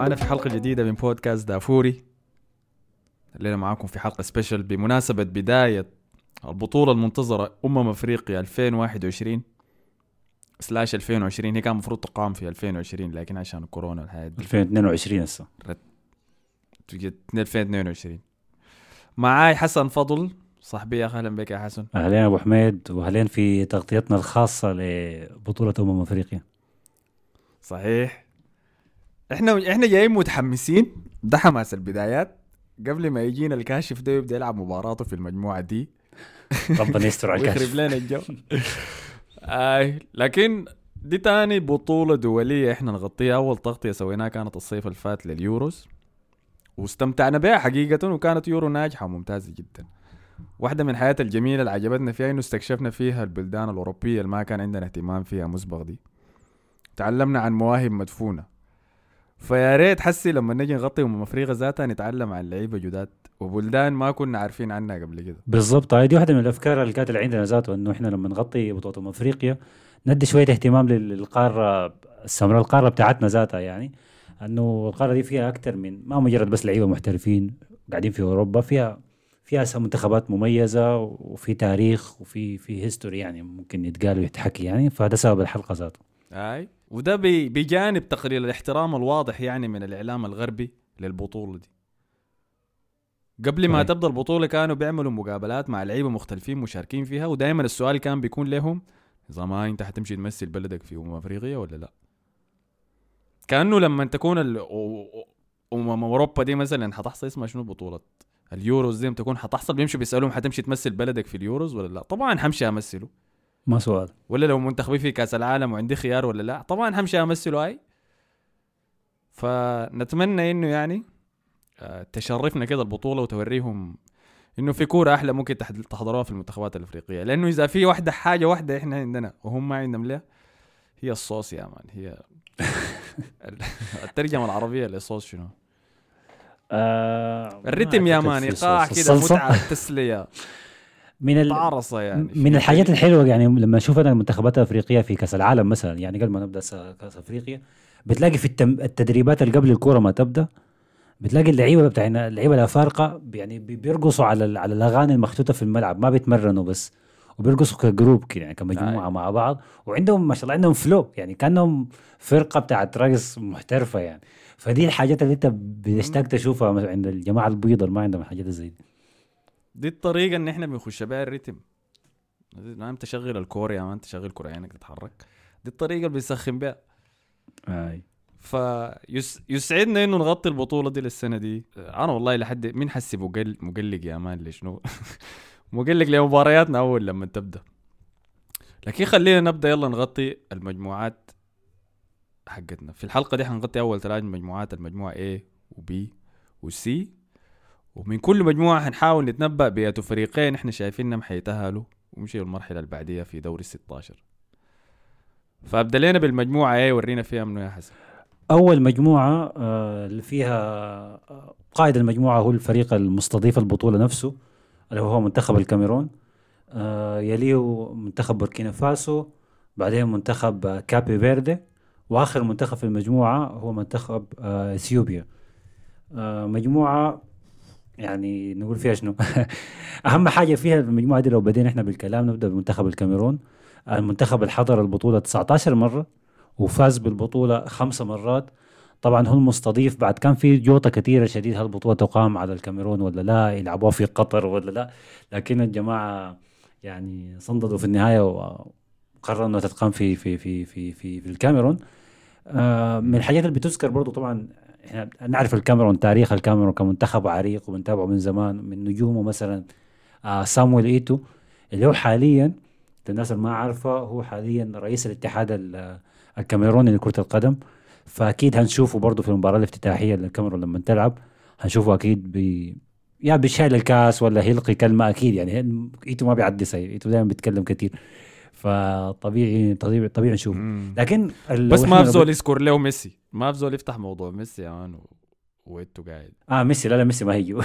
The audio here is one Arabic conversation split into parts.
معنا في حلقة جديدة من بودكاست دافوري. الليلة معاكم في حلقة سبيشل بمناسبة بداية البطولة المنتظرة أمم أفريقيا 2021 سلاش 2020 هي كان المفروض تقام في 2020 لكن عشان الكورونا والحياة دي 2022 هسه. تجي 2022 معاي حسن فضل. صاحبي أهلا بك يا حسن. اهلين أبو حميد واهلين في تغطيتنا الخاصة لبطولة أمم أفريقيا. صحيح. إحنا إحنا جايين متحمسين. ده حماس البدايات. قبل ما يجينا الكاشف ده يبدأ يلعب مباراته في المجموعة دي. ربنا يستر على الكاشف. لنا الجو. آي لكن دي تاني بطولة دولية إحنا نغطيها. أول تغطية سويناها كانت الصيف الفات لليوروز. واستمتعنا بها حقيقة وكانت يورو ناجحة وممتازة جدا. واحدة من الحياة الجميلة اللي عجبتنا فيها إنه استكشفنا فيها البلدان الأوروبية اللي ما كان عندنا اهتمام فيها مسبق دي. تعلمنا عن مواهب مدفونة. فيا ريت حسي لما نجي نغطي أمم أفريقيا ذاتها نتعلم عن لعيبة جداد. وبلدان ما كنا عارفين عنها قبل كده. بالضبط. هاي دي واحدة من الأفكار اللي كانت اللي عندنا ذاته إنه إحنا لما نغطي بطولة امم أفريقيا ندي شوية اهتمام لل- للقارة السمراء القارة بتاعتنا ذاتها يعني. إنه القارة دي فيها أكثر من ما مجرد بس لعيبة محترفين قاعدين في أوروبا فيها فيها منتخبات مميزة وفي تاريخ وفي في هيستوري يعني ممكن يتقال ويتحكي يعني. فهذا سبب الحلقة ذاته. اي وده بجانب تقليل الاحترام الواضح يعني من الإعلام الغربي للبطولة دي. قبل ما. تبدأ البطولة كانوا بيعملوا مقابلات مع لعيبة مختلفين مشاركين فيها ودائما السؤال كان بيكون لهم إذا ما أنت حتمشي تمثل بلدك في أمم افريقيا ولا لا؟ كأنه لما تكون أمم أوروبا دي مثلا حتحصل اسمها شنو بطولة؟ اليوروز دي تكون حتحصل بيمشوا بيسألوهم حتمشي تمثل بلدك في اليوروز ولا لا؟ طبعا حمشي أمثله. ما سؤال. ولا لو منتخبي في كأس العالم وعندي خيار ولا لا؟ طبعا همشي امثله هاي فنتمنى إنه يعني آه، تشرفنا كده البطولة وتوريهم إنه في كورة أحلى ممكن تحضروها في المنتخبات الأفريقية. لأنه إذا في واحدة حاجة واحدة إحنا عندنا وهم ما عندهم ليه هي الصوص يا مان. هي الترجمة العربية للصوص شنو؟ آه الريتم يا مان ايقاع كده. متعة تسلية. من ال... تعرصه يعني من الحاجات الحلوة يعني لما أشوف أنا المنتخبات الأفريقية في كأس العالم مثلا يعني قبل ما نبدأ كأس أفريقيا بتلاقي في التم... التدريبات اللي قبل الكورة ما تبدأ بتلاقي اللعيبة بتاعنا اللعيبة الافارقه يعني بي- بيرقصوا على على الأغاني المحطوطة في الملعب ما بيتمرنوا بس وبيرقصوا ك group كده يعني كمجموعة أي. مع بعض وعندهم ما شاء الله عندهم فلو يعني كأنهم فرقة بتاعت رقص محترفة يعني. فدي الحاجات اللي أنت بتشتاق تشوفها عند الجماعة البيض اللي ما عندهم الحاجات زي دي. دي الطريقة إن إحنا بنخش بها الريتم. ما أنت تشغل الكورة يا ما أنت تشغل كورة عينك تتحرك. دي الطريقة اللي بنسخن بها أي. فيسعدنا إنه نغطي البطولة دي للسنة دي. أنا والله لحد مين حسي مقل... مقلق يا مان لشنو مقلق لمبارياتنا أول لما تبدأ. لكن خلينا نبدأ يلا نغطي المجموعات حقتنا. في الحلقة دي حنغطي أول ثلاث مجموعات المجموعة A و B و C. ومن كل مجموعة حنحاول نتنبأ بأية فريقين إحنا شايفينهم حيتأهلوا ويمشوا المرحلة اللي بعديها في دوري ال 16 فابدا لنا بالمجموعة A ورينا فيها منو يا حسن؟ أول مجموعة آه، اللي فيها آه، قائد المجموعة هو الفريق المستضيف البطولة نفسه اللي هو منتخب الكاميرون. آه، يليه منتخب بوركينا فاسو بعدين منتخب كابي فيردي وآخر منتخب في المجموعة هو منتخب إثيوبيا. مجموعة يعني نقول فيها شنو؟ أهم حاجة فيها المجموعه دي لو بدينا إحنا بالكلام نبدأ بمنتخب الكاميرون. المنتخب اللي حضر البطولة 19 مرة وفاز بالبطولة خمسة مرات. طبعا هو المستضيف بعد كان في جوطة كثيرة شديد هل البطولة تقام على الكاميرون ولا لا؟ يلعبوها في قطر ولا لا؟ لكن الجماعة يعني صنددوا في النهاية وقرروا إنها تتقام في في في في في, في الكاميرون. آه من الحاجات اللي بتذكر برضو طبعا إحنا نعرف الكاميرون تاريخ الكاميرون كمنتخب عريق وبنتابعه من زمان من نجومه مثلا آه سامويل إيتو اللي هو حاليا للناس اللي ما عارفة هو حاليا رئيس الاتحاد ال- الكاميروني لكرة القدم. فأكيد هنشوفه برضه في المباراة الافتتاحية للكاميرون لما تلعب هنشوفه أكيد بي يا بيشيل الكاس ولا هيلقي كلمة أكيد يعني إيتو ما بيعدي سيء إيتو دايما بيتكلم كثير فطبيعي طبيعي طبيعي نشوف. لكن بس ما في زول يذكر له ميسي. ما في زول يفتح موضوع ميسي يا مان و- وانتو قاعد. آه ميسي. لا لا ميسي ما هيجوا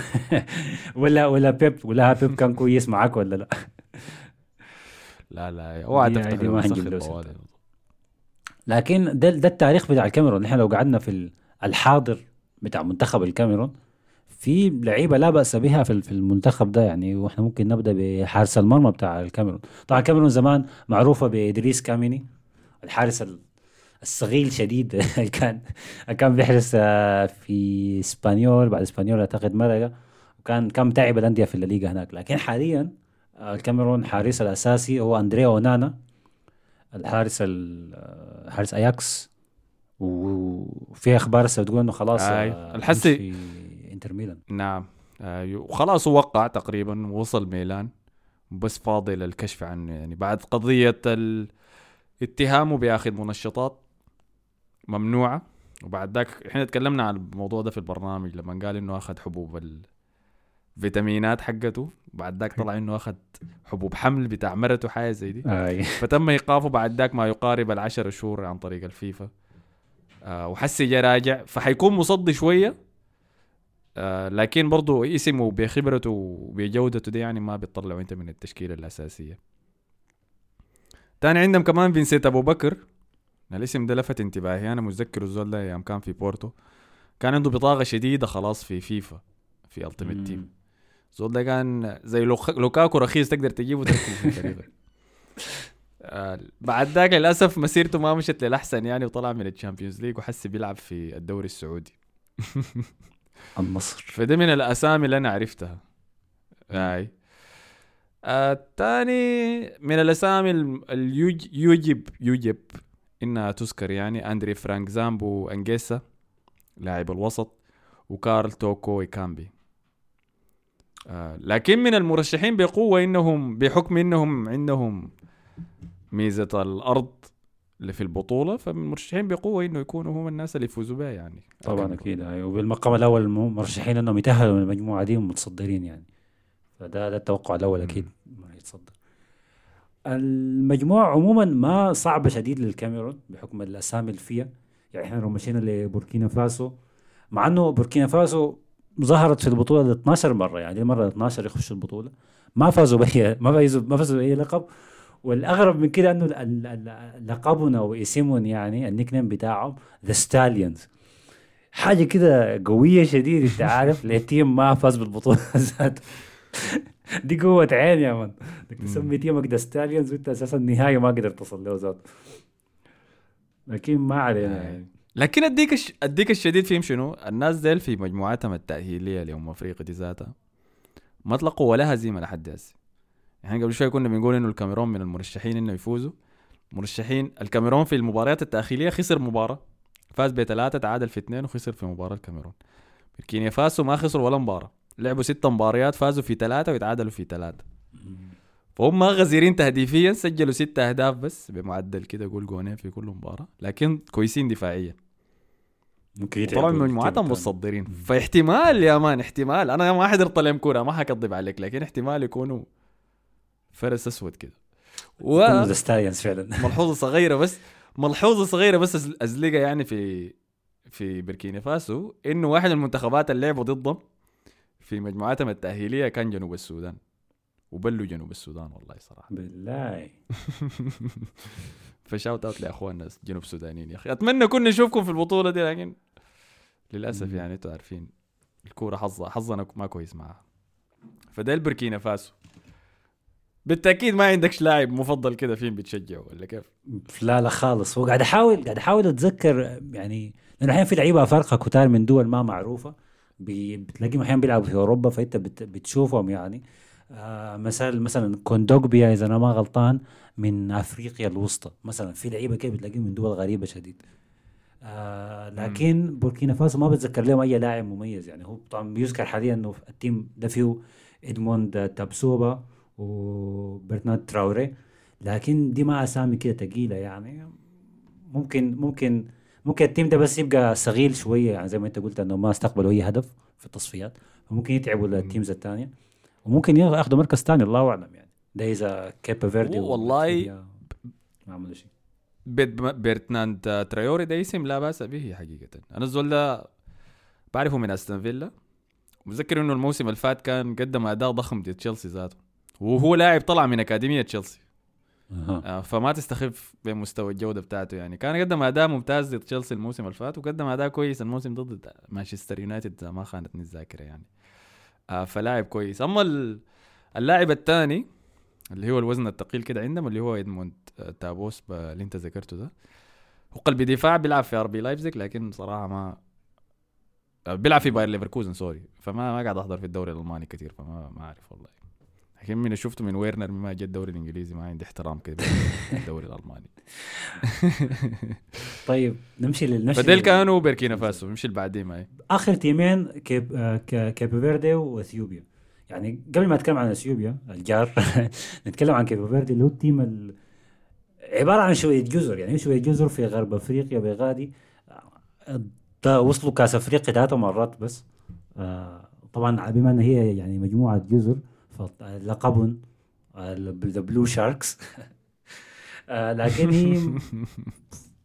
ولا ولا بيب ولا بيب كان كويس معاك ولا لا؟ لا لا اوعى تفتح ما هنجيب. لكن ده ده التاريخ بتاع الكاميرون. نحن لو قعدنا في ال- الحاضر بتاع منتخب الكاميرون في لعيبة لا بأس بها في في المنتخب ده يعني وإحنا ممكن نبدأ بحارس المرمى بتاع الكاميرون. طبعا الكاميرون زمان معروفة بإدريس كاميني الحارس ال- الصغير شديد كان كان بيحرس آه، في إسبانيول بعد إسبانيول أعتقد ملقا وكان كان متعب الأندية في الليغا هناك. لكن حاليا آه، الكاميرون حارس الأساسي هو أندريا أونانا الحارس ال- آه، حارس أياكس. وفي أخبار هسه بتقول إنه خلاص الحسي- انتر ميلان. نعم. آه وخلاص وقع تقريبا وصل ميلان بس فاضي للكشف عنه يعني بعد قضية اتهامه بياخذ منشطات ممنوعة. وبعد ذاك إحنا تكلمنا عن الموضوع ده في البرنامج لما قال إنه أخذ حبوب الفيتامينات حقته. بعد ذاك طلع إنه أخذ حبوب حمل بتاع مرته حاجة زي دي. اي فتم إيقافه بعد ذاك ما يقارب العشر شهور عن طريق الفيفا. آه وحسي جا راجع فحيكون مصدي شوية آه لكن برضو اسمه بخبرته وبجودته دي يعني ما بيطلعوا انت من التشكيلة الأساسية. تاني عندهم كمان فينسنت أبو بكر. الاسم ده لفت انتباهي. أنا متذكر الزول ده أيام كان في بورتو. كان عنده بطاقة شديدة خلاص في فيفا في Ultimate Team الزول ده كان زي لوكاكو رخيص تقدر تجيبه تركبه في آه، بعد ذاك للأسف مسيرته ما مشت للأحسن يعني وطلع من ال Champions League وحسي بيلعب في الدوري السعودي. النصر فده من الأسامي اللي أنا عرفتها. هاي. الثاني من الأسامي اللي يوجب يوجب إنها تذكر يعني أندري فرانك زامبو أنجيسا لاعب الوسط وكارل توكو إيكامبي. آه لكن من المرشحين بقوة إنهم بحكم إنهم عندهم ميزة الأرض اللي في البطولة فمن المرشحين بقوة إنه يكونوا هم الناس اللي يفوزوا بها يعني. طبعا. أكيد. وبالمقام الأول مو- مرشحين إنهم يتأهلوا من المجموعة دي ومتصدرين يعني. فده ده التوقع الأول أكيد ما يتصدر. المجموعة عموما ما صعبة شديد للكاميرون بحكم الأسامي اللي فيها. يعني إحنا لو مشينا لبوركينا فاسو. مع إنه بوركينا فاسو ظهرت في البطولة ل 12 مرة يعني دي المره 12 يخشوا البطولة. ما فازوا بأي ما فازوا ما فازوا بأي لقب. والأغرب من كده أنه لقبهم واسمهم يعني ال nickname بتاعهم The Stallions حاجة كده قوية شديد أنت عارف ل team ما فاز بالبطولة ذاته. دي قوة عين يا man إنك تسمي team ك The Stallions وأنت أساسا النهاية ما قدرت تصل له ذاته. لكن ما علينا يعني. لكن أديك الش... أديك الشديد فيهم شنو؟ الناس ديل في مجموعاتهم التأهيلية لأمم أفريقيا دي ذاتها. ما طلقوا ولا هزيمة لحد هسه. يعني قبل شوية كنا بنقول إنه الكاميرون من المرشحين إنه يفوزوا. مرشحين الكاميرون في المباريات التأخيرية خسر مباراة. فاز بثلاثة تعادل في اثنين وخسر في مباراة الكاميرون. بوركينا فاسو ما خسروا ولا مباراة. لعبوا ست مباريات فازوا في ثلاثة ويتعادلوا في ثلاثة. فهم غزيرين تهديفيا سجلوا ست أهداف بس بمعدل كده قول جونين في كل مباراة لكن كويسين دفاعيا. ممكن طبعا مجموعتهم. متصدرين. فاحتمال يا man احتمال. أنا ما حضرت لهم كورة ما حكذب عليك لكن احتمال يكونوا فرس أسود كده. Stallions فعلا. وملحوظه صغيرة بس ملحوظة صغيرة بس ازلقها يعني في في بوركينا فاسو إنه واحد من المنتخبات اللي لعبوا ضدهم في مجموعاتهم التأهيلية كان جنوب السودان. وبلوا جنوب السودان والله صراحة. بالله. فشاوت أوت لأخواننا جنوب السودانيين يا أخي. أتمنى كنا نشوفكم في البطولة دي لكن للأسف. يعني أنتوا عارفين الكورة حظها حظنا ما كويس معاها. فده البوركينا فاسو. بالتأكيد ما عندكش لاعب مفضل كده فين بتشجعه ولا كيف؟ لا لا خالص. هو قاعد احاول قاعد احاول اتذكر يعني لأنه أحيانا في لعيبة افارقه كتار من دول ما معروفة بتلاقيهم أحيانا بيلعبوا في أوروبا فأنت بت بتشوفهم يعني. آه مثلا مثلا كوندوجبيا إذا أنا ما غلطان من أفريقيا الوسطى. مثلا في لعيبة كده بتلاقيهم من دول غريبة شديد. آه لكن بوركينا فاسو ما بتذكر لهم أي لاعب مميز يعني. هو طبعا بيذكر حاليا إنه ال team ده فيه إدموند تابسوبا. وبرنارد تراوري. لكن دي ما أسامي كده تقيلة يعني. ممكن ممكن ممكن ال team ده بس يبقى صغير شوية يعني زي ما أنت قلت إنه ما استقبلوا أي هدف في التصفيات. فممكن يتعبوا ال teams الثانية وممكن ياخذوا مركز ثاني الله أعلم يعني. ده إذا كيبا فيردي والله ما عملوا شيء. بيرتراند تراوري ده اسم لا بأس به حقيقة. أنا الزول ده بعرفه من أستون فيلا. متذكر إنه الموسم اللي فات كان قدم أداء ضخم ضد تشيلسي ذاته. وهو لاعب طلع من أكاديمية تشيلسي. آه، فما تستخف بمستوى الجودة بتاعته يعني. كان قدم أداء ممتاز ضد تشيلسي الموسم اللي فات وقدم أداء كويس الموسم ضد مانشستر يونايتد ما خانتني الذاكرة يعني. آه، فلاعب كويس. أما ال- اللاعب الثاني اللي هو الوزن الثقيل كده عندهم اللي هو إدموند آه، تابوس اللي أنت ذكرته ده. هو قلب دفاع بيلعب في آر بي لايبزيج لكن صراحة ما آه، بيلعب في باير ليفركوزن sorry. فما ما قاعد أحضر في الدوري الألماني كثير فما ما أعرف والله. لكن من شفته من ويرنر مما جاء الدوري الإنجليزي ما عندي احترام كده الدوري الألماني. طيب نمشي للنشر فديل كانوا بوركينا فاسو مش اللي بعدين معي. آخر تيمين كيب ك- كيبو فيردي وإثيوبيا. يعني قبل ما أتكلم عن إثيوبيا الجار نتكلم عن كيبو فيردي اللي هو التيم ال... عبارة عن شوية جزر يعني شوية جزر في غرب أفريقيا بغادي. وصلوا كأس أفريقيا ثلاث مرات بس. آه، طبعا بما إن هي يعني مجموعة جزر فلقبهم ذا بلو شاركس لكن هي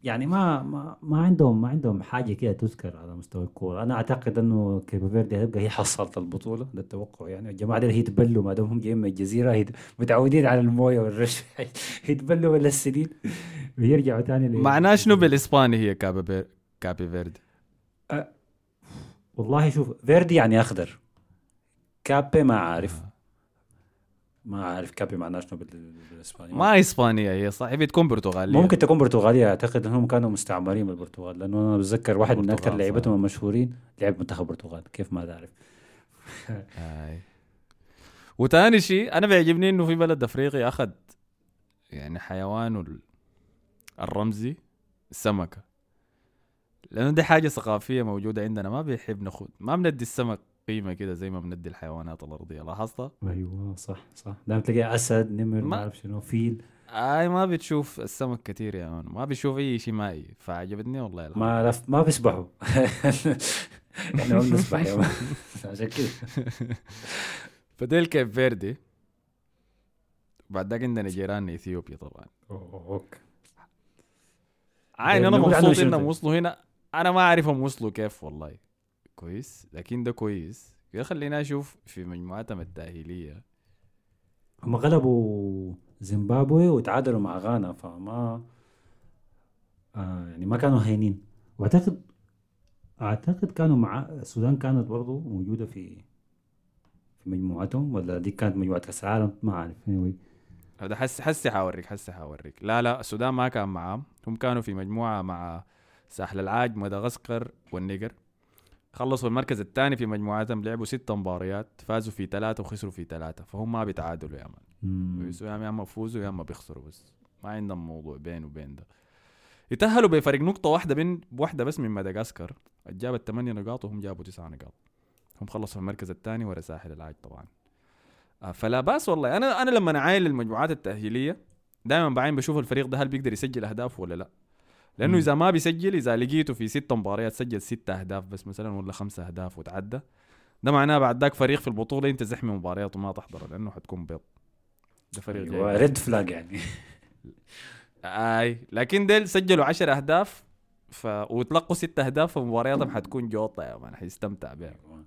يعني ما ما ما عندهم ما عندهم حاجة كده تذكر على مستوى الكورة. أنا أعتقد إنه كيبو فيردي هتبقى هي حصلت البطولة ده التوقع يعني الجماعه دي هيتبلوا ما دام هم جايين من الجزيرة هيت- متعودين على الموية والرش. هيتبلوا ولا السنين. ويرجعوا تاني ل- معناه شنو بالإسباني هي كابي بير... كابي فيردي والله شوف فيردي يعني أخضر. كابي ما عارف ما عارف كابي معناه شنو بال- بالاسباني ما إسبانيا هي صاحبي تكون برتغالية. ممكن تكون برتغالية أعتقد إنهم كانوا مستعمرين بالبرتغال لأنه أنا بتذكر واحد من أكثر لعيبتهم صح. المشهورين لعب منتخب البرتغال كيف ما تعرف. هاي. وتاني شيء أنا بيعجبني إنه في بلد أفريقي أخذ يعني حيوانه ال- الرمزي السمكة. لأنه دي حاجة ثقافية موجودة عندنا ما بيحب ناخد ما بندي السمك قيمة كده زي ما بندي الحيوانات الأرضية لاحظتها أيوه صح صح. دائما تلاقي أسد نمر ما اعرف شنو فيل. اي ما بتشوف السمك كتير يا مان. ما بيشوف أي شيء مائي. فعجبتني والله الحمد ما لف ما بيسبحوا إحنا ما بنسبح يا مان. عشان كده. فديل كيب فيردي؟ بعد ذاك عندنا جيراننا إثيوبيا طبعا. أوكي. عين أنا مبسوط إنهم؟ وصلوا هنا. أنا ما أعرفهم وصلوا كيف والله. كويس لكن ده كويس. كده خلينا أشوف في مجموعتهم التأهيلية. هم غلبوا زيمبابوي وتعادلوا مع غانا فما آه يعني ما كانوا هينين. وأعتقد أعتقد كانوا مع السودان كانت برضو موجودة في في مجموعتهم ولا دي كانت مجموعة كأس العالم؟ ما أعرف. Anyway. هذا حس حسي حوريك حسي حوريك لا لا السودان ما كان معاهم. هم كانوا في مجموعة مع ساحل العاج مدغشقر والنيجر خلصوا المركز الثاني في مجموعتهم لعبوا ست مباريات فازوا في ثلاثة وخسروا في ثلاثة فهم ما بيتعادلوا يا مان. يا اما يفوزوا يا اما بيخسروا بس ما عندهم موضوع بين وبين ده. يتأهلوا بفرق نقطة واحدة بين واحدة بس من مدغشقر جابت ثمانية نقاط وهم جابوا تسعة نقاط. هم خلصوا في المركز الثاني ورا ساحل العاج طبعا. آه، فلا بأس والله. أنا أنا لما اعاين المجموعات التأهيلية دائما بعين بشوف الفريق ده هل بيقدر يسجل أهداف ولا لا. لأنه. إذا ما بيسجل إذا لقيته في ست مباريات سجل ست أهداف بس مثلا ولا خمسة أهداف وتعدى. ده معناه بعد ذاك فريق في البطولة أنت زحمة مباريات وما تحضر لأنه حتكون بيض. ده فريق أيوه ريد فلاج يعني. أي لكن ديل سجلوا 10 أهداف ف... وتلقوا ست أهداف فمبارياتهم حتكون جوطة يا مان حيستمتع بها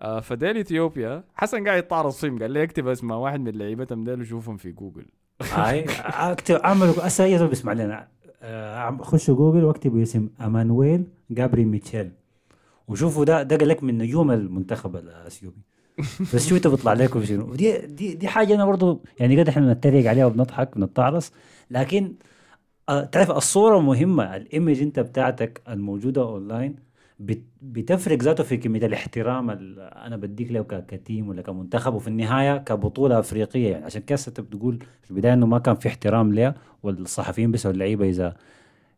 آه فديل إثيوبيا حسن قاعد يتعرص فيهم قال لي اكتب اسم واحد من لعيبتهم ديل وشوفهم في جوجل. هاي أكتب اي زول بيسمع لنا؟ آه، خشوا جوجل واكتبوا اسم أمانويل جابري ميتشيل. وشوفوا ده ده قال لك من نجوم المنتخب الاثيوبي بس شو بيطلع لكم شنو. دي دي دي حاجة أنا برضو يعني قد إحنا بنتريق عليها وبنضحك بنتعرص لكن آه، تعرف الصورة مهمة ال image أنت بتاعتك الموجودة أونلاين. بتفرق ذاته في كمية الاحترام اللي أنا بديك له ك team ولا كمنتخب وفي النهاية كبطولة أفريقية. يعني عشان كده انت بتقول في البداية إنه ما كان في احترام ليها والصحفيين بيسالوا اللعيبه إذا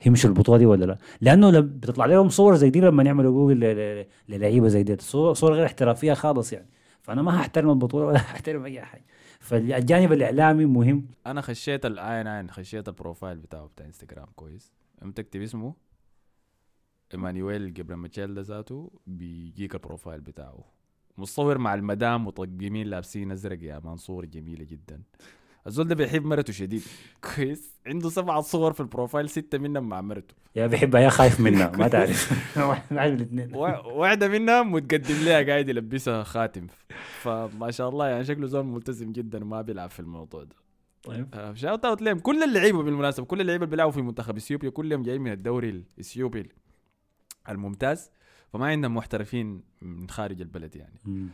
يمشوا البطولة دي ولا لا. لأنه لما بتطلع لهم صور زي دي لما يعملوا جوجل للعيبة زي دي صور غير احترافية خالص يعني. فأنا ما هحترم البطولة ولا هحترم أي حاجة. فالجانب الإعلامي مهم. أنا خشيت العين عين خشيت ال profile بتاعه بتاع انستغرام كويس. قمت تكتب اسمه. إيمانويل جبر ماتشيل ده ذاته بيجيك ال profile بتاعه. مصور مع المدام مطقمين لابسين أزرق يا مان صور جميلة جدا. الزول ده بيحب مرته شديد. كويس. عنده سبعة صور في ال profile ستة منهم مع مرته. يا بيحبها يا خايف منها ما تعرف. واحد من الاثنين. وا- واحدة منهم متقدم لها قاعد يلبسها خاتم. فما شاء الله يعني شكله زول ملتزم جدا وما بيلعب في الموضوع ده. طيب. آه، shout out لهم. كل اللعيبة بالمناسبة كل اللعيبة اللي بيلعبوا في منتخب إثيوبيا كلهم جايين من الدوري الإثيوبي. الممتاز فما عندهم محترفين من خارج البلد يعني. مم.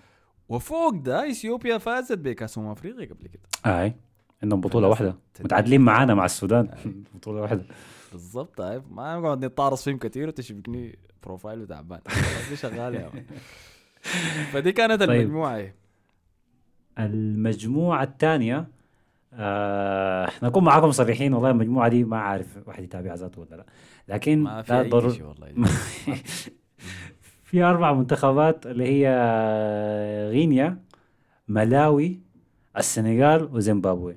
وفوق ده إثيوبيا فازت بكاس امم افريقيا قبل كده. إي. عندهم بطولة واحدة. متعادلين معانا مع السودان. بطولة واحدة. بالضبط طيب ما نقعد نتعرص فيهم كثير وتشبكني profile تعبان شغالة يا مان. فدي كانت طيب. المجموعة. المجموعة الثانية آه نكون معاكم صريحين والله المجموعه دي ما عارف واحد يتابع ذاته ولا لا. لكن ما في أي ضرر شيء والله. في أربع منتخبات اللي هي غينيا ملاوي السنغال وزيمبابوي.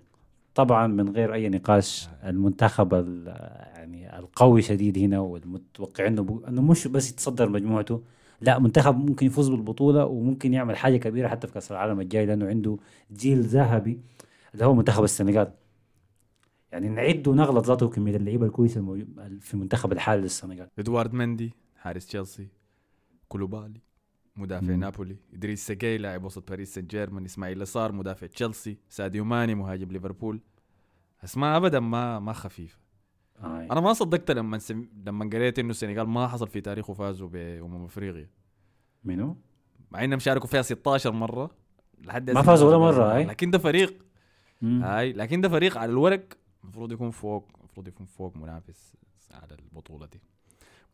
طبعا من غير أي نقاش المنتخب ال- يعني القوي شديد هنا والمتوقع إنه إنه مش بس يتصدر مجموعته. لا منتخب ممكن يفوز بالبطولة وممكن يعمل حاجة كبيرة حتى في كأس العالم الجاي لأنه عنده جيل ذهبي. اللي هو منتخب السنغال يعني نعد ونغلط ذاته كمية اللعيبة الكويسة في المنتخب الحالي للسنغال إدوارد مندي حارس تشيلسي كولوبالي مدافع مم. نابولي إدريس سجاي لاعب وسط باريس سان جيرمان إسماعيل لصار مدافع تشيلسي ساديو ماني مهاجم ليفربول أسماء ابدا ما ما خفيفة آه. أنا ما صدقت لما سم... لما قريت إنه السنغال ما حصل في تاريخه فازوا بأمم أفريقيا منو؟ مع إنهم شاركوا فيها 16 مرة لحد ما فازوا ولا مرة، أي. لكن ده فريق. هاي. لكن ده فريق على الورق المفروض يكون فوق المفروض يكون فوق منافس على البطولة دي.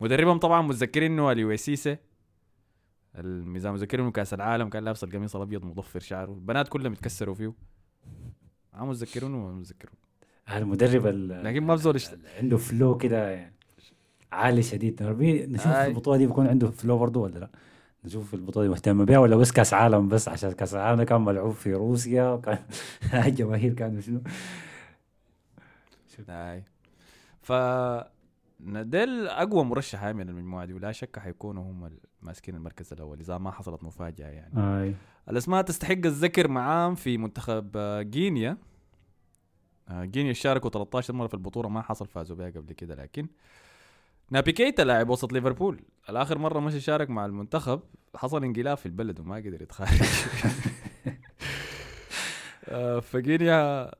مدربهم طبعا متذكرين إنه اليو سيسي الميزان متذكرين إنه كأس العالم كان لابس القميص الأبيض مضفر شعره. البنات كلهم يتكسروا فيه. ما متذكرون وما متذكرون المدرب ال- لكن ما بزول عنده flow كده يعني عالي شديد. نشوف. البطولة دي بيكون عنده flow برضه ولا لا؟ نشوف البطولة دي مهتم بها ولا بس كأس عالم بس؟ عشان كأس العالم كان ملعوب في روسيا وكان الجماهير كانوا شنو؟ هاي. ف ديل أقوى مرشح هاي من المجموعة دي ولا شك حيكونوا هم ماسكين المركز الأول إذا ما حصلت مفاجأة يعني. اي الأسماء تستحق الذكر معاهم في منتخب آه، غينيا آه، غينيا شاركوا 13 مرة في البطولة ما حصل فازوا بها قبل كده لكن نابي كيتا لاعب وسط ليفربول. الآخر مرة مشى شارك مع المنتخب حصل انقلاب في البلد وما قدر يتخارج. آه، فغينيا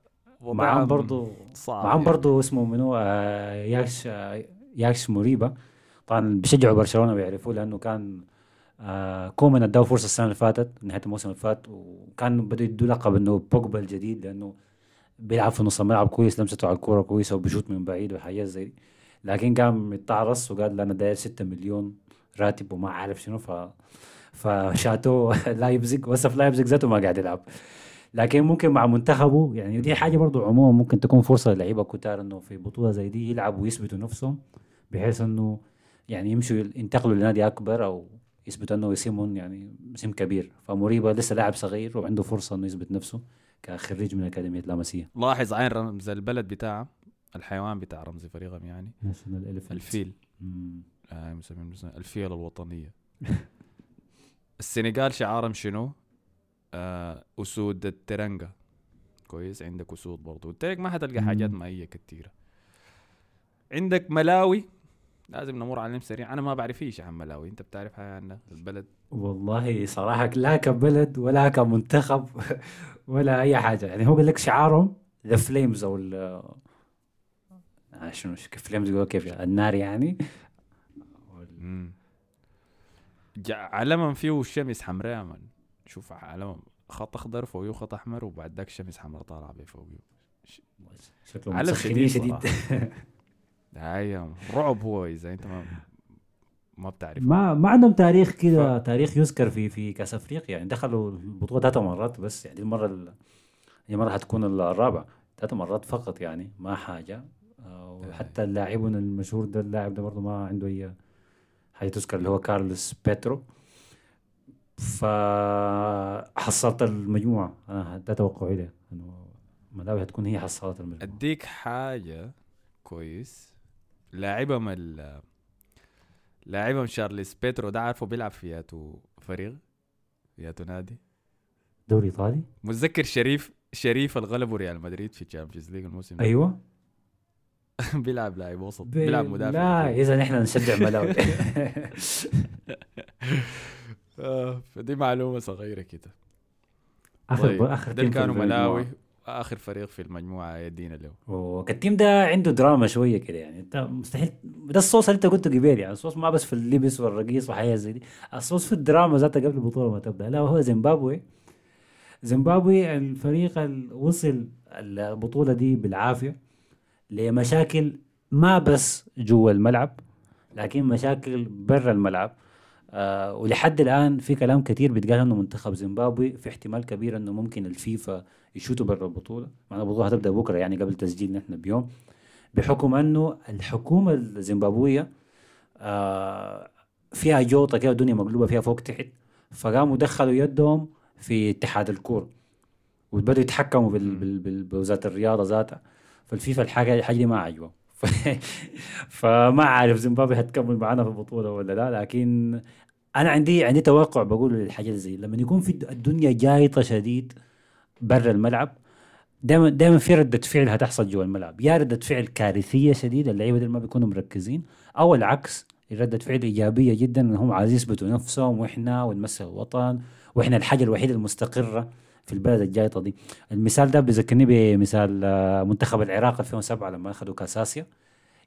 وضعها معاهم برضه صعب معاهم يعني. برضه اسمه منو؟ آه ياكش آه ياكش مريبا طبعا بيشجعوا برشلونة بيعرفوه لأنه كان آه كومان اداه فرصة السنة اللي فاتت نهاية الموسم اللي فات وكان بدوا يدوا لقب إنه بوجبا الجديد لأنه بيلعب في نص الملعب كويس لمسته على الكورة كويسة وبيشوط من بعيد وحاجات زي دي. لكن قام يتعرص وقال أنا داير 6 مليون راتب وما عارف شنو ف فشاتوه لايبزيج وصف لايبزيج ذاته ما قاعد يلعب. لكن ممكن مع منتخبه يعني دي حاجة برضو عموما ممكن تكون فرصة للعيبة كتار إنه في بطولة زي دي يلعبوا ويثبتوا نفسهم بحيث إنه يعني يمشوا ينتقلوا لنادي أكبر أو يثبتوا إنه اسمهم يعني اسم كبير. فموريبا لسه لاعب صغير وعنده فرصة إنه يثبت نفسه كخريج من أكاديمية لاماسيا. لاحظ عين رمز البلد بتاعه. الحيوان بتاع رمز فريقهم يعني الفيل. آه الفيلة الوطنية. السنغال شعارهم شنو؟ آه أسود الترنجة. كويس عندك أسود برضو. قلت لك ما حتلقى. حاجات مائية كتيرة. عندك ملاوي. لازم نمر عليهم سريع. أنا ما بعرف إيش عن ملاوي. أنت بتعرف حاجة عنها؟ البلد؟ والله صراحة لا كبلد ولا كمنتخب ولا أي حاجة. يعني هو قال لك شعارهم the flames أو آه، شنو flames يقولوا كيف؟ يعني؟ النار يعني علمهم فيه شمس حمراء من؟ شوف علمهم خط أخضر فوقيه خط أحمر وبعد ذاك شمس حمراء طالعة بفوقيه شكله علم مسخنين شديد. هاي رعب هو إذا أنت ما ما بتعرف ما ما عندهم تاريخ كده تاريخ يذكر في في كاس افريقيا يعني دخلوا البطولة ثلاث مرات بس يعني المرة ال- هي مرة حتكون الرابعة. ثلاث مرات فقط يعني ما حاجة. وحتى اللاعبون المشهور ده اللاعب ده برضه ما عنده أي حاجة تذكر اللي هو كارلوس بيترو. فحصلت المجموعة. أنا ده توقعي ده إنه ملاوي هتكون هي حصلت المجموعة. أديك حاجة كويس. لاعبهم ال لاعبهم شارليس بيترو ده عارفه بيلعب في ياتو فريق ياتو نادي. دوري إيطالي؟ متذكر شريف شريف الغلبوا ريال مدريد في ال Champions League الموسم ده؟ أيوه. بيلعب لاعب وسط بيلعب مدافع لا إذا نحن نشجع ملاوي آه، فدي معلومة صغيرة كده. آخر طيب آخر ده كانوا. ملاوي آخر فريق في المجموعة يدينا له والتيم ده عنده دراما شوية كده يعني. أنت مستحيل ده الصوص اللي أنت قلته قبل يعني الصوص ما بس في اللبس والرقيص وحياه زي دي. الصوص في الدراما ذاتها قبل البطولة ما تبدأ. لا هو زيمبابوي. زيمبابوي الفريق اللي وصل البطولة دي بالعافية. لمشاكل ما بس جوا الملعب لكن مشاكل برا الملعب. آه ولحد الآن في كلام كثير بيتقال إنه منتخب زيمبابوي في احتمال كبير إنه ممكن الفيفا يشوتوا برا البطولة. مع البطوله هتبدا بكرة يعني قبل تسجيل نحن بيوم. بحكم إنه الحكومة الزيمبابوية آه فيها جوطة كده الدنيا مقلوبة فيها فوق تحت فقاموا دخلوا يدهم في اتحاد الكورة وبدأوا يتحكموا بوزارة الرياضة ذاتها. فالفيفا الحاجة الحاجة دي ما عجبهم فما عارف زيمبابوي هتكمل معانا في البطولة ولا لا لكن أنا عندي عندي توقع بقول للحاجات زي لما يكون في الدنيا جايطة شديد برا الملعب دائما دائما في ردة فعل هتحصل جوا الملعب. يا ردة فعل كارثية شديدة اللعيبة ما بيكونوا مركزين أو العكس ردة فعل إيجابية جدا انهم عايزين يثبتوا نفسهم وإحنا ونمثل الوطن وإحنا الحاجة الوحيدة المستقرة. في البلد الجايطه دي المثال ده بيذكرني بمثال آه، منتخب العراق 2007 لما أخذوا كاس اسيا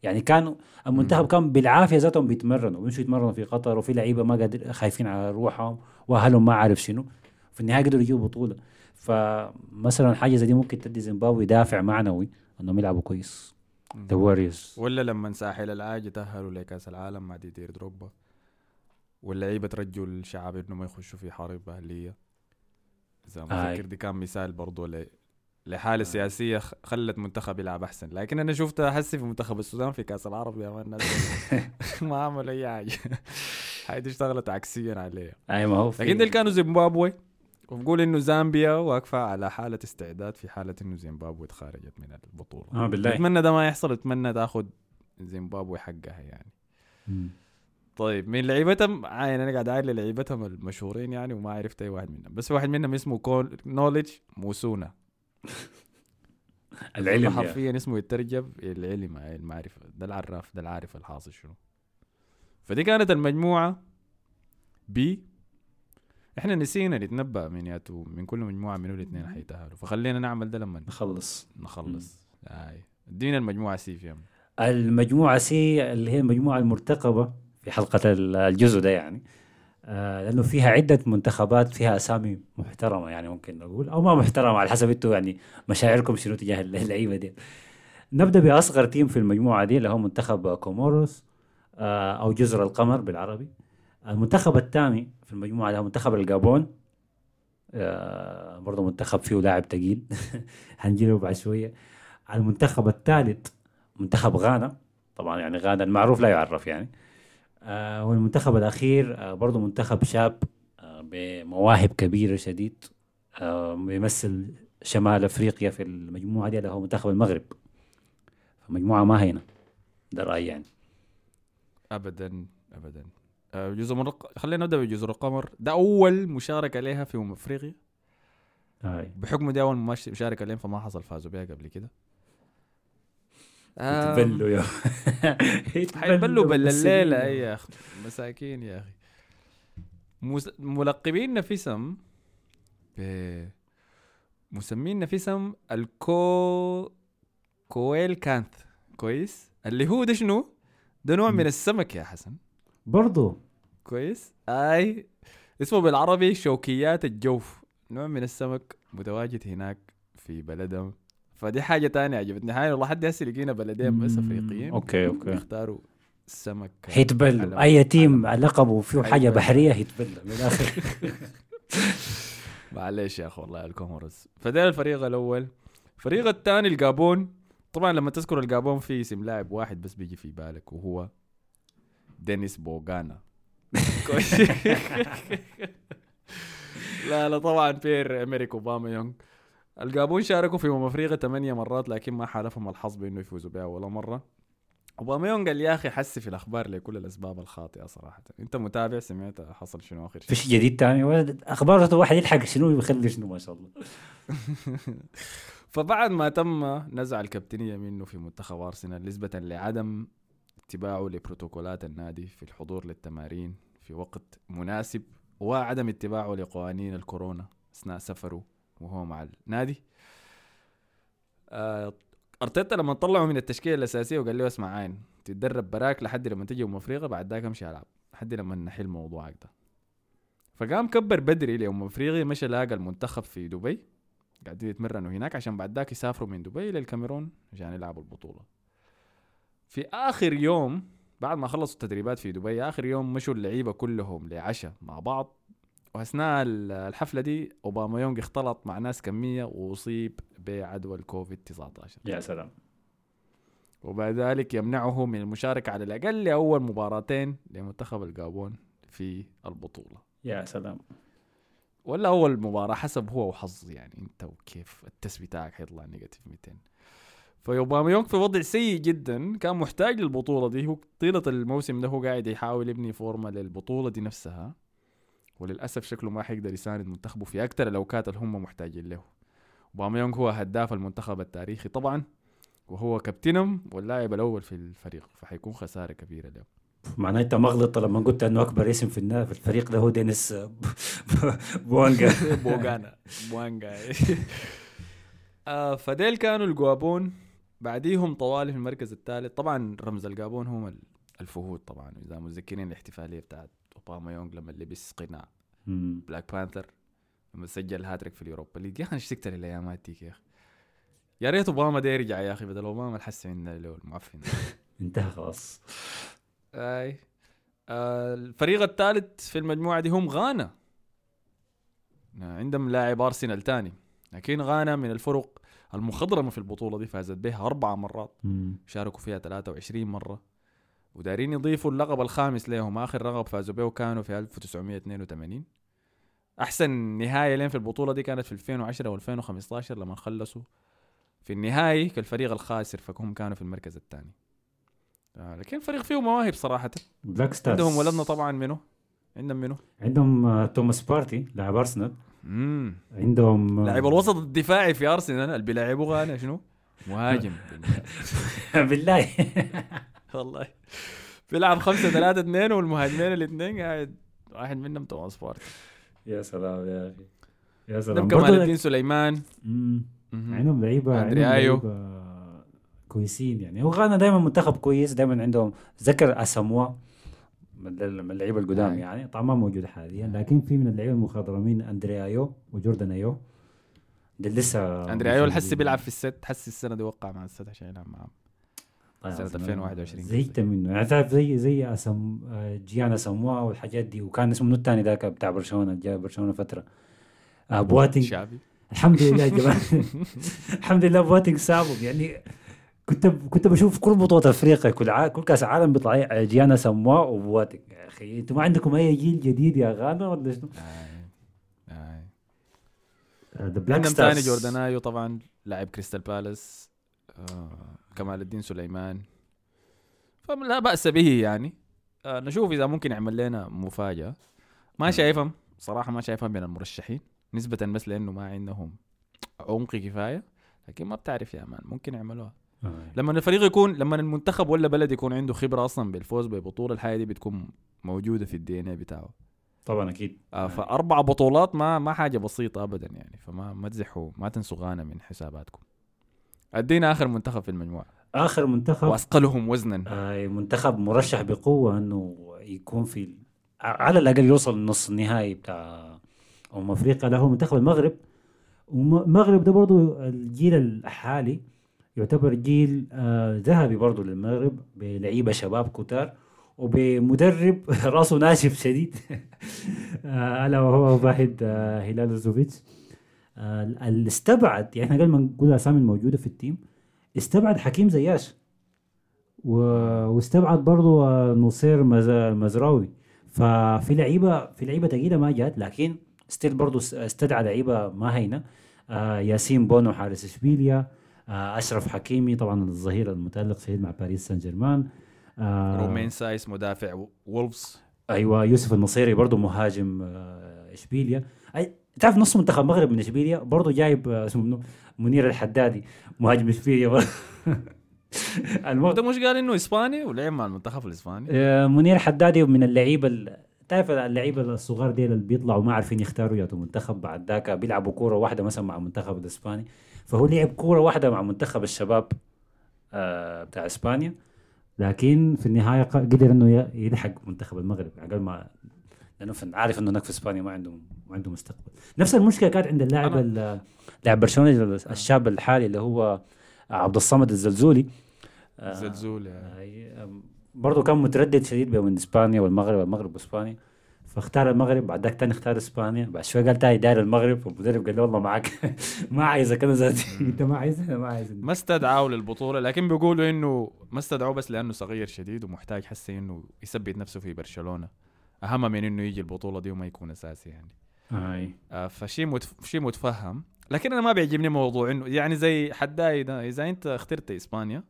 يعني كانوا المنتخب كان بالعافية ذاتهم بيتمرنوا بيمشوا يتمرنوا في قطر وفي لعيبة ما قادر خايفين على روحهم وأهلهم ما عارف شنو. في النهاية قدروا يجيبوا بطولة. فمثلا حاجة زي دي ممكن تدي زيمبابوي دافع معنوي إنهم يلعبوا كويس. the warriors ولا لما ساحل العاج تأهلوا لكأس العالم مع ديدير دروجبا. واللعيبة ترجوا الشعب انه ما يخشوا في حرب أهلية. إذا ما آي. فكر دي كان مثال برضو ل... لحالة سياسية خ- خلت منتخب يلعب أحسن. لكن أنا شفت حسي في منتخب السودان في كأس العرب يا مان. الناس ما عملوا أي حاجة. هاي اشتغلت عكسيا عليها أي ما هو لكن دول كانوا زيمبابوي. وبقول إنه زامبيا واقفة على حالة استعداد في حالة إنه زيمبابوي تخرجت من البطولة. آه بالله. أتمنى ده ما يحصل. أتمنى تأخذ زيمبابوي حقها يعني. مم. طيب من لعيبتهم عاين أنا قاعد اعاين لعيبتهم المشهورين يعني وما عرفت أي واحد منهم. بس واحد منهم اسمه كول نولج موسونا. العلم يعني. حرفيا اسمه يترجم العلم المعرفه ده العراف ده العارف الحاصل شنو. فدي كانت المجموعة بي إحنا نسينا نتنبأ من ياتو من كل مجموعة منو الاثنين حيتاهلوا فخلينا نعمل ده لما نخلص. نخلص. هاي ادينا المجموعة C فيهم المجموعة C اللي هي المجموعة المرتقبة. في حلقة ال- الجزء ده يعني. آه لأنه فيها عدة منتخبات فيها أسامي محترمة يعني ممكن نقول أو ما محترمة على حسب أنتوا يعني مشاعركم شنو تجاه اللعيبة دي. نبدأ بأصغر team في المجموعة دي اللي هو منتخب كوموروس آه أو جزر القمر بالعربي. المنتخب الثاني في المجموعة ده منتخب الجابون. آه برضه منتخب فيه لاعب تقيل. هنجيله بعد شوية. المنتخب الثالث منتخب غانا. طبعا يعني غانا المعروف لا يعرف يعني. والمنتخب الأخير آه برضه منتخب شاب آه بمواهب كبيرة شديد آه بيمثل شمال أفريقيا في المجموعة دي اللي هو منتخب المغرب. فمجموعة ما هينة ده رأيي يعني. ابدا ابدا. آه، جزر مرق... خلينا نبدأ بجزر القمر ده أول مشاركة لها في أفريقيا. بحكم دي أول مش- مشاركة لهم فما حصل فازوا بها قبل كده. يتبلوا يا حيتبلوا بل بالسنين. الليلة اي يا أخي. مساكين يا أخي. مس... ملقبين نفسهم ب... مسمين نفسهم الكو كويل كانث. كويس؟ اللي هو ده شنو؟ ده نوع من. السمك يا حسن. برضه كويس؟ آي. اسمه بالعربي شوكيات الجوف. نوع من السمك متواجد هناك في بلدهم. فدي حاجة تانية عجبتني. هاي والله حد هسه لقينا بلدين بس أفريقيين أوكي أوكي. يختاروا السمك هيتبلوا أي تيم لقبه فيه حاجة هيتبلوا. بحرية هيتبلى من الآخر. معلش يا أخو والله الكوموروس فده الفريق الأول. الفريق الثاني الجابون. طبعا لما تذكر الجابون في اسم لاعب واحد بس بيجي في بالك وهو دينيس بوغانا. لا لا طبعا بير إمريك أوباما يونغ. الجابون شاركوا في أمم أفريقيا ثمانية مرات لكن ما حالفهم الحظ بأنه يفوزوا بها ولا مرة. أوباما يونغ قال يا أخي هسي في الأخبار لكل الأسباب الخاطئة صراحة. أنت متابع؟ سمعت حصل شنو آخر شيء؟ فيش جديد تاني؟ ولا أخبار واحد يلحق شنو يخلي شنو ما شاء الله. فبعد ما تم نزع الكابتنية منه في منتخب أرسنال نسبة لعدم اتباعه لبروتوكولات النادي في الحضور للتمارين في وقت مناسب وعدم اتباعه لقوانين الكورونا أثناء سفره. وهو مع النادي آه، أرتيتا لما طلعوا من التشكيلة الأساسية وقال له اسمع عين تتدرب براك لحد لما تجي أم أفريقيا بعد ذاك امشي ألعب لحد لما نحل موضوعك ده. فقام كبر بدري لأم أفريقيا مشى لاقى المنتخب في دبي قاعدين يتمرنوا هناك عشان بعد ذاك يسافروا من دبي للكاميرون عشان يلعبوا البطولة. في آخر يوم بعد ما خلصوا التدريبات في دبي آخر يوم مشوا اللعيبة كلهم لعشاء مع بعض. وأثناء ال- الحفلة دي أوباما يونغ اختلط مع ناس كمية وأصيب بعدوى الكوفيد 19 يا سلام. وبعد ذلك يمنعه من المشاركة على الأقل لأول مباراتين لمنتخب الجابون في البطولة. يا سلام. ولا أول مباراة حسب هو وحظ يعني أنت وكيف ال test بتاعك حيطلع negative 200 فيوباما يونغ في وضع سيء جدا كان محتاج للبطولة دي. هو طيلة الموسم ده هو قاعد يحاول يبني form ة للبطولة دي نفسها. وللأسف شكله ما حيقدر يساند منتخبه في أكثر الأوقات اللي هم محتاجين له. اوباما يونغ هو هداف المنتخب التاريخي طبعا وهو كابتنهم واللاعب الأول في الفريق فحيكون خسارة كبيرة له معناه أنت مغلط لما قلت إنه أكبر اسم في في الفريق ده هو دينيس بوانجا. بوغانا بوانجا. آه فديل كانوا الجابون. بعديهم طوالي في المركز الثالث. طبعا رمز الجابون هم ال- الفهود طبعا إذا متذكرين الاحتفالية بتاعت أوباما يونغ لما لبس قناع. مم. Black Panther لما سجل هاتريك في ال Europa League. يا أخي أنا اشتقت للأيامات ديك يا أخي؟ يا ريت أوباما ده يرجع يا أخي بدل أوباما الهسي عندنا له المعفن. انتهى خلاص. أي. آه الفريق الثالث في المجموعة دي هم غانا. عندهم لاعب أرسنال تاني. لكن غانا من الفرق المخضرمة في البطولة دي فازت بها أربع مرات. مم. شاركوا فيها 23 مرة. ودارين يضيفوا اللقب الخامس لهم آخر لقب فازوا به كانوا في 1982 أحسن نهاية لين في البطولة دي كانت في 2010 و2015 لما خلصوا في النهائي كالفريق الخاسر فهم كانوا في المركز الثاني. آه لكن الفريق فيه مواهب صراحة. Black Stars عندهم ولدنا طبعا منه عندهم منه عندهم آه، توماس بارتي لاعب أرسنال. امم عندهم آه، لاعب الوسط الدفاعي في أرسنال اللي بيلعبوا غانا شنو؟ مهاجم. بالله. والله. بيلعب 5 3 2 والمهاجمين الاثنين قاعد واحد منهم توماس بارتي يا سلام يا أخي. يا سلام. كمال برضو- الدين سليمان. عندهم لعيبه. لعيبة كويسين يعني. هو غانا دائما منتخب كويس دائما عندهم ذكر أساموا من ال- من اللعيبة القدام أي. يعني. طبعا ما موجود حاليا لكن في من اللعيبة المخضرمين أندريايو وجوردان أيو. ده لسه اندري ايول حسي بيلعب في الست حسي السنة دي وقع مع الست عشان يلعب معاهم. طيب سنة 2021 زهقت منه. يعني تعرف زي زي أسم آه، جيانا سموا والحاجات دي. وكان اسمه الثاني ذاك بتاع برشلونة جاء برشلونة فترة. آه بواتينج. شعبي. الحمد لله يا جماعة. الحمد لله بواتينج سابهم. يعني كنت كنت بشوف كل بطولة أفريقيا كل ع... كل كأس عالم بيطلع جيانا سموا وبواتينج. يا أخي أنتوا ما عندكم أي جيل جديد يا غانا ولا شنو؟ the Black عندهم ثاني Stars جوردان أيو طبعا لاعب كريستال بالاس. آه. كمال الدين سليمان. فلا بأس به يعني. آه نشوف إذا ممكن يعمل لنا مفاجأة. ما شايفهم صراحة ما شايفهم من المرشحين. نسبة بس لأنه ما عندهم عمق كفاية لكن ما بتعرف يا مان ممكن يعملوها. لما الفريق يكون لما المنتخب ولا بلد يكون عنده خبرة أصلا بالفوز ببطولة الحاجة دي بتكون موجودة في الدي إن بتاعه. طبعا أكيد. آه فأربع بطولات ما ما حاجة بسيطة ابدا يعني. فما ما تزحوا ما تنسوا غانا من حساباتكم. أدينا آخر منتخب في المجموعة. آخر منتخب؟ وأثقلهم وزنا. آه، منتخب مرشح بقوة إنه يكون في على الأقل يوصل لنص النهائي بتاع أمم أفريقيا. له منتخب المغرب. والمغرب ده برضو الجيل الحالي يعتبر جيل آه، ذهبي برضو للمغرب بلعيبة شباب كتار وبمدرب رأسه ناشف شديد. آه، ألا وهو واحد آه، هلال زوفيتش. آه، اللي استبعد يعني إحنا قبل ما نقول الأسامي الموجودة في التيم استبعد حكيم زياش. و... واستبعد برضو آه، نصير مز... مزراوي. ففي لعيبة في لعيبة ثقيله ما جات لكن still برضو اس- استدعى لعيبة ما هينة. آه ياسين بونو حارس إشبيليا. آه أشرف حكيمي طبعا الظهير المتألق شديد مع باريس سان جيرمان. آه رومين سايس مدافع وولفز. أيوه يوسف النصيري برضه مهاجم آه، إشبيليا. أي تعرف نص منتخب المغرب من إشبيليا برضه جايب آه، اسمه منو؟ منير الحدادي مهاجم إشبيليا. برضه. المغ... ده مش قال إنه إسباني؟ ولعب مع المنتخب الإسباني. آه، منير الحدادي من اللعيبة ال- تعرف اللعيبة الصغار ديل اللي بيطلعوا ما عارفين يختاروا ياتوا منتخب بعد ذاك بيلعبوا كورة واحدة مثلا مع المنتخب الإسباني. فهو لعب كورة واحدة مع منتخب الشباب آه بتاع إسبانيا. لكن في النهاية قدر إنه يلحق منتخب المغرب. أقل ما لأنه عارف إنه هناك في إسبانيا ما عنده ما عنده مستقبل. نفس المشكلة كانت عند اللاعب لاعب برشلونة الشاب الحالي اللي هو عبد الصمد الزلزولي. آه، زلزول يعني. آه، برضه كان متردد شديد بين إسبانيا والمغرب والمغرب وإسبانيا. فاختار المغرب بعد ذاك تاني اختار إسبانيا. بعد شوي قال تاني داير المغرب والمدرب قال له والله معك. ما عايزك أنا ذاتي أنت ما عايز أنا ما عايز ما استدعوا للبطولة لكن بيقولوا إنه ما استدعوه بس لأنه صغير شديد ومحتاج حسي إنه يثبت نفسه في برشلونة. أهم من إنه يجي البطولة دي وما يكون أساسي يعني. اي آه، فشيء متف... شيء متفهم. لكن أنا ما بيعجبني موضوع إنه يعني زي حداي ده إذا أنت اخترت إسبانيا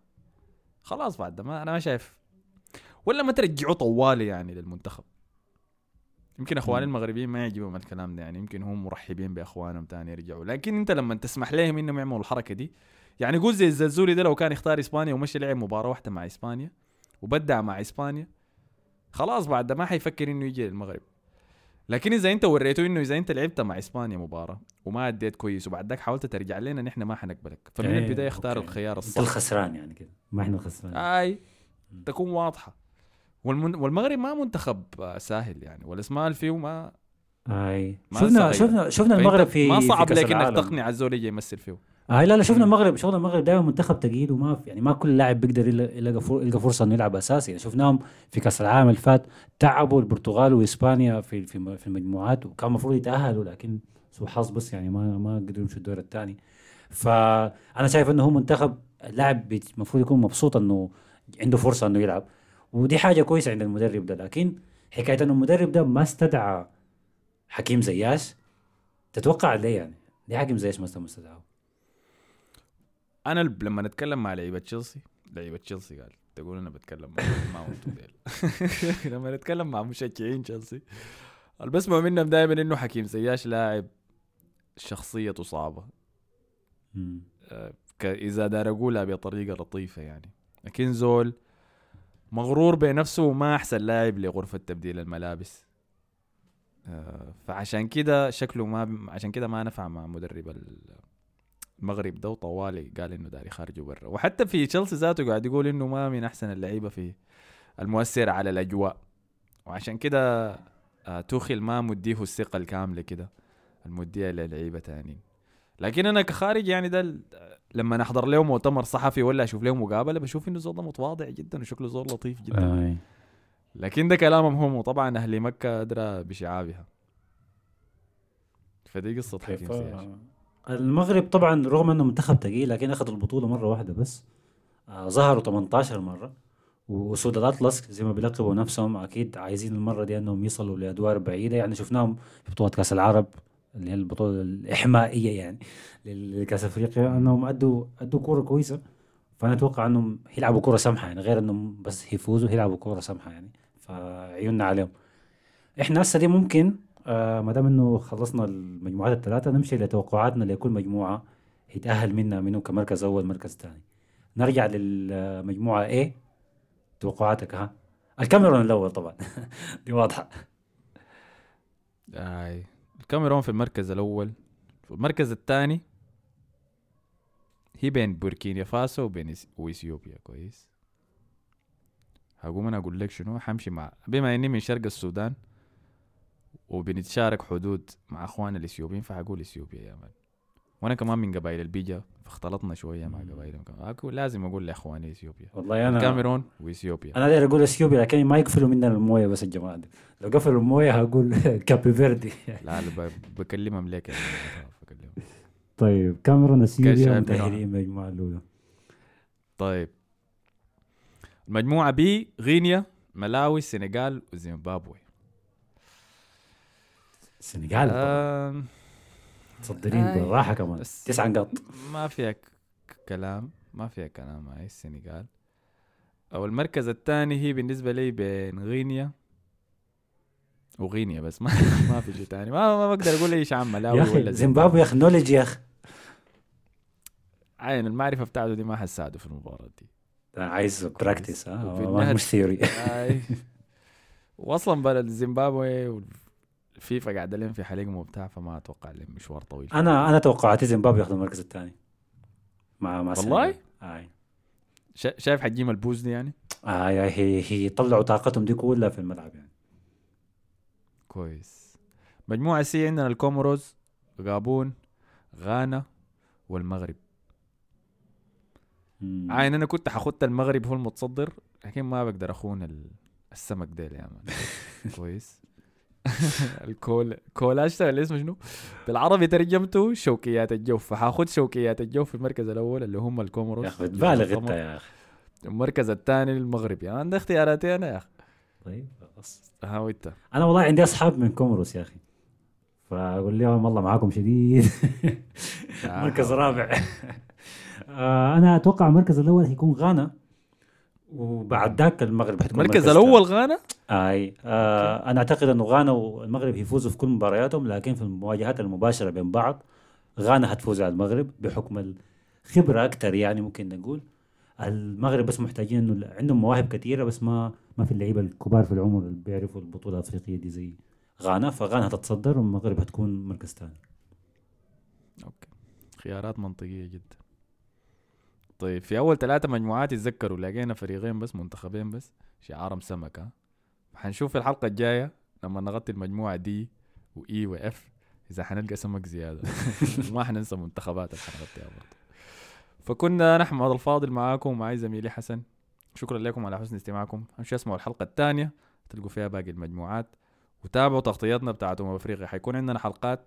خلاص بعد ما أنا ما شايف. ولا ما ترجعوا طوالي يعني للمنتخب. يمكن أخواني. المغربيين ما يعجبهم الكلام ده يعني. يمكن هم مرحبين بأخوانهم تاني يرجعوا. لكن أنت لما تسمح لهم إنهم يعملوا الحركة دي يعني قول زي الزلزولي ده لو كان يختار إسبانيا ومشي لعب مباراة واحدة مع إسبانيا وبدع مع إسبانيا خلاص بعد ده ما حيفكر إنه يجي للمغرب. لكن إذا أنت وريته إنه إذا أنت لعبت مع إسبانيا مباراة وما أديت كويس وبعد ذاك حاولت ترجع لنا نحن ما حنقبلك. فمن إيه، البداية اختار أوكي. الخيار أنت الصح الخسران يعني كده. ما إحنا الخسران. أي. تكون واضحة. والمن... والمغرب ما منتخب آه، سهل يعني. والاسماء اللي فيه ما أي. ما شفنا صغير. شفنا شفنا المغرب في ما صعب لك انك. تقنع الزول يجي يمثل فيه. آه لا لا شفنا المغرب شفنا المغرب دائما منتخب تقيل وما في يعني ما كل لاعب بيقدر يلقى يلقى فر- يلقى فرصة إنه يلعب أساسي. يعني شفناهم في كأس العالم اللي فات تعبوا البرتغال وإسبانيا في في في المجموعات وكان المفروض يتأهلوا لكن سوء حظ بس يعني ما ما قدروا يمشوا الدور الثاني. فأنا شايف إنه هو منتخب بيت- المفروض يكون مبسوط إنه عنده فرصة إنه يلعب. ودي حاجة كويسة عند المدرب ده لكن حكاية إنه المدرب ده ما استدعى حكيم زياش. تتوقع ليه يعني؟ ليه حكيم زياش ما استدعاه؟ أنا لما نتكلم مع لعيبة تشيلسي لعيبة تشيلسي قال تقول أنا بتكلم مع ما لما نتكلم مع مشجعين تشيلسي اللي بسمع منهم دائما إنه حكيم زياش لاعب شخصيته صعبة. ك- إذا دار اقولها بطريقة لطيفة يعني. لكن زول مغرور بنفسه وما أحسن لاعب لغرفة تبديل الملابس. آه، فعشان كده شكله ما عشان كده ما نفع مع مدرب المغرب ده وطوالي قال إنه داري خارجه برا. وحتى في تشيلسي ذاته قاعد يقول إنه ما من أحسن اللعيبة في المؤثر على الأجواء. وعشان كده آه، توخيل ما مديه الثقة الكاملة كده المديه للعيبة تانيين لكن أنا كخارج يعني ده لما احضر له مؤتمر صحفي ولا أشوف له مقابلة بشوف إنه زول متواضع جدا وشكله زول لطيف جدا. لكن ده كلامهم هم. وطبعا أهل مكة أدرى بشعابها. فدي قصة حكيم زياش المغرب طبعا رغم إنه منتخب ثقيل لكن أخذ البطولة مرة واحدة بس. آه ظهروا 18 مرة. واسود الاطلس زي ما بيلقبوا نفسهم أكيد عايزين المرة دي إنهم يصلوا لأدوار بعيدة. يعني شفناهم في بطولة كأس العرب اللي هي البطولة الإحمائية يعني لكأس أفريقيا. إنهم أدوا أدوا كورة كويسة. فأنا أتوقع إنهم يلعبوا كورة سمحة يعني غير إنهم بس يفوزوا يلعبوا كورة سمحة يعني. فعيوننا عليهم. إحنا هسه دي ممكن آه ما دام إنه خلصنا المجموعات الثلاثة نمشي لتوقعاتنا لكل مجموعة يتأهل منها منهم كمركز أول مركز ثاني نرجع للمجموعة A توقعاتك ها؟ الكاميرون الأول طبعا. دي واضحة. آي. الكاميرون في المركز الأول. في المركز الثاني هي بين بوركينا فاسو وبين وإثيوبيا. كويس. هقوم أنا أقول لك شنو؟ حمشي مع بما إني من شرق السودان وبنتشارك حدود مع أخواننا الإثيوبيين فحقول إثيوبيا يا مان وأنا كمان من قبائل البيجا فاختلطنا شوية مع. قبائلهم كمان. أكو لازم أقول لإخواني إثيوبيا. والله أنا الكاميرون وإثيوبيا. أنا داير أقول إثيوبيا لكن ما يقفلوا مننا الموية بس الجماعة دي. لو قفلوا الموية هقول كابي فيردي. لا لا بكلمهم ليك يعني بكلمهم. طيب كاميرون إثيوبيا متاهلين المجموعه الأولى. طيب. المجموعة بي غينيا ملاوي السنغال وزيمبابوي. السنغال متصدرين آي. بالراحة كمان. بس تسع نقاط ما فيها كلام. ما فيها كلام هاي السنغال. أو المركز الثاني هي بالنسبة لي بين غينيا وغينيا بس. ما ما في شيء ثاني ما ما بقدر أقول أي شيء عن ملاوي يا ولا أخي زيمبابوي يا أخي knowledge يا أخي. عين المعرفة بتاعته دي ما حساعده في المباراة دي. عايز practice ها ما- النهاية- مش theory. واصلا بلد زيمبابوي والفيفا قاعد لهم في حلقهم وبتاع فما أتوقع مشوار طويل. أنا أنا توقعاتي زيمبابوي ياخذ المركز الثاني. مع مع والله؟ آي. شا- شايف حجيم البوز دي يعني؟ آي آي هي هي طلعوا طاقتهم دي كلها في الملعب يعني. كويس. مجموعة سي عندنا الكوموروز غابون غانا والمغرب. مم. عاين أنا كنت حخط المغرب هو المتصدر لكن ما بقدر أخون ال- السمك ديل يا مان. كويس. الكول كولاش ده اللي اسمه شنو؟ بالعربي ترجمته شوكيات الجوف. فحاخد شوكيات الجوف في المركز الأول اللي هم الكوموروس يا أخي بتبالغ أنت يا أخي. المركز الثاني المغرب يعني عندي اختياراتي أنا يا أخي. طيب خلاص. ها وأنت؟ أنا والله عندي أصحاب من كوموروس يا أخي. فأقول لهم والله معاكم شديد. مركز رابع. آه، أنا أتوقع المركز الأول هيكون غانا. وبعد ذاك المغرب حتكون المركز مركز الأول غانا؟ أي. آه أنا أعتقد إنه غانا والمغرب يفوزوا في كل مبارياتهم لكن في المواجهات المباشرة بين بعض غانا هتفوز على المغرب بحكم الخبرة أكثر يعني ممكن نقول. المغرب بس محتاجين إنه عندهم مواهب كثيرة بس ما ما في اللعيبة الكبار في العمر اللي بيعرفوا البطولة الأفريقية دي زي غانا فغانا هتتصدر والمغرب هتكون مركز ثاني. أوكي. خيارات منطقية جدا. طيب في أول ثلاثة مجموعات يتذكروا لقينا فريقين بس منتخبين بس شعارهم سمك ها حنشوف في الحلقة الجاية لما نغطي المجموعة دي وإي وإف إذا حنلقى سمك زيادة. وما حننسى منتخبات اللي حنغطيها برضه. فكنا أنا أحمد الفاضل معاكم ومعي زميلي حسن. شكرا لكم على حسن استماعكم. همشي اسمعوا الحلقة الثانية تلقوا فيها باقي المجموعات. وتابعوا تغطياتنا بتاعت أمم أفريقيا. حيكون عندنا حلقات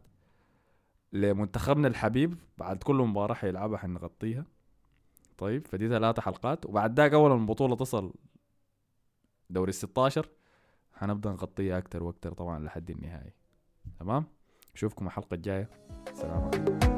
لمنتخبنا الحبيب بعد كل مباراة حيلعبها حنغطيها. طيب فدي ثلاثة حلقات. وبعد ذاك أول ما البطولة تصل دوري ال 16 حنبدأ نغطيها أكتر وأكتر طبعا لحد النهاية تمام؟ نشوفكم الحلقة الجاية. سلام عليكم.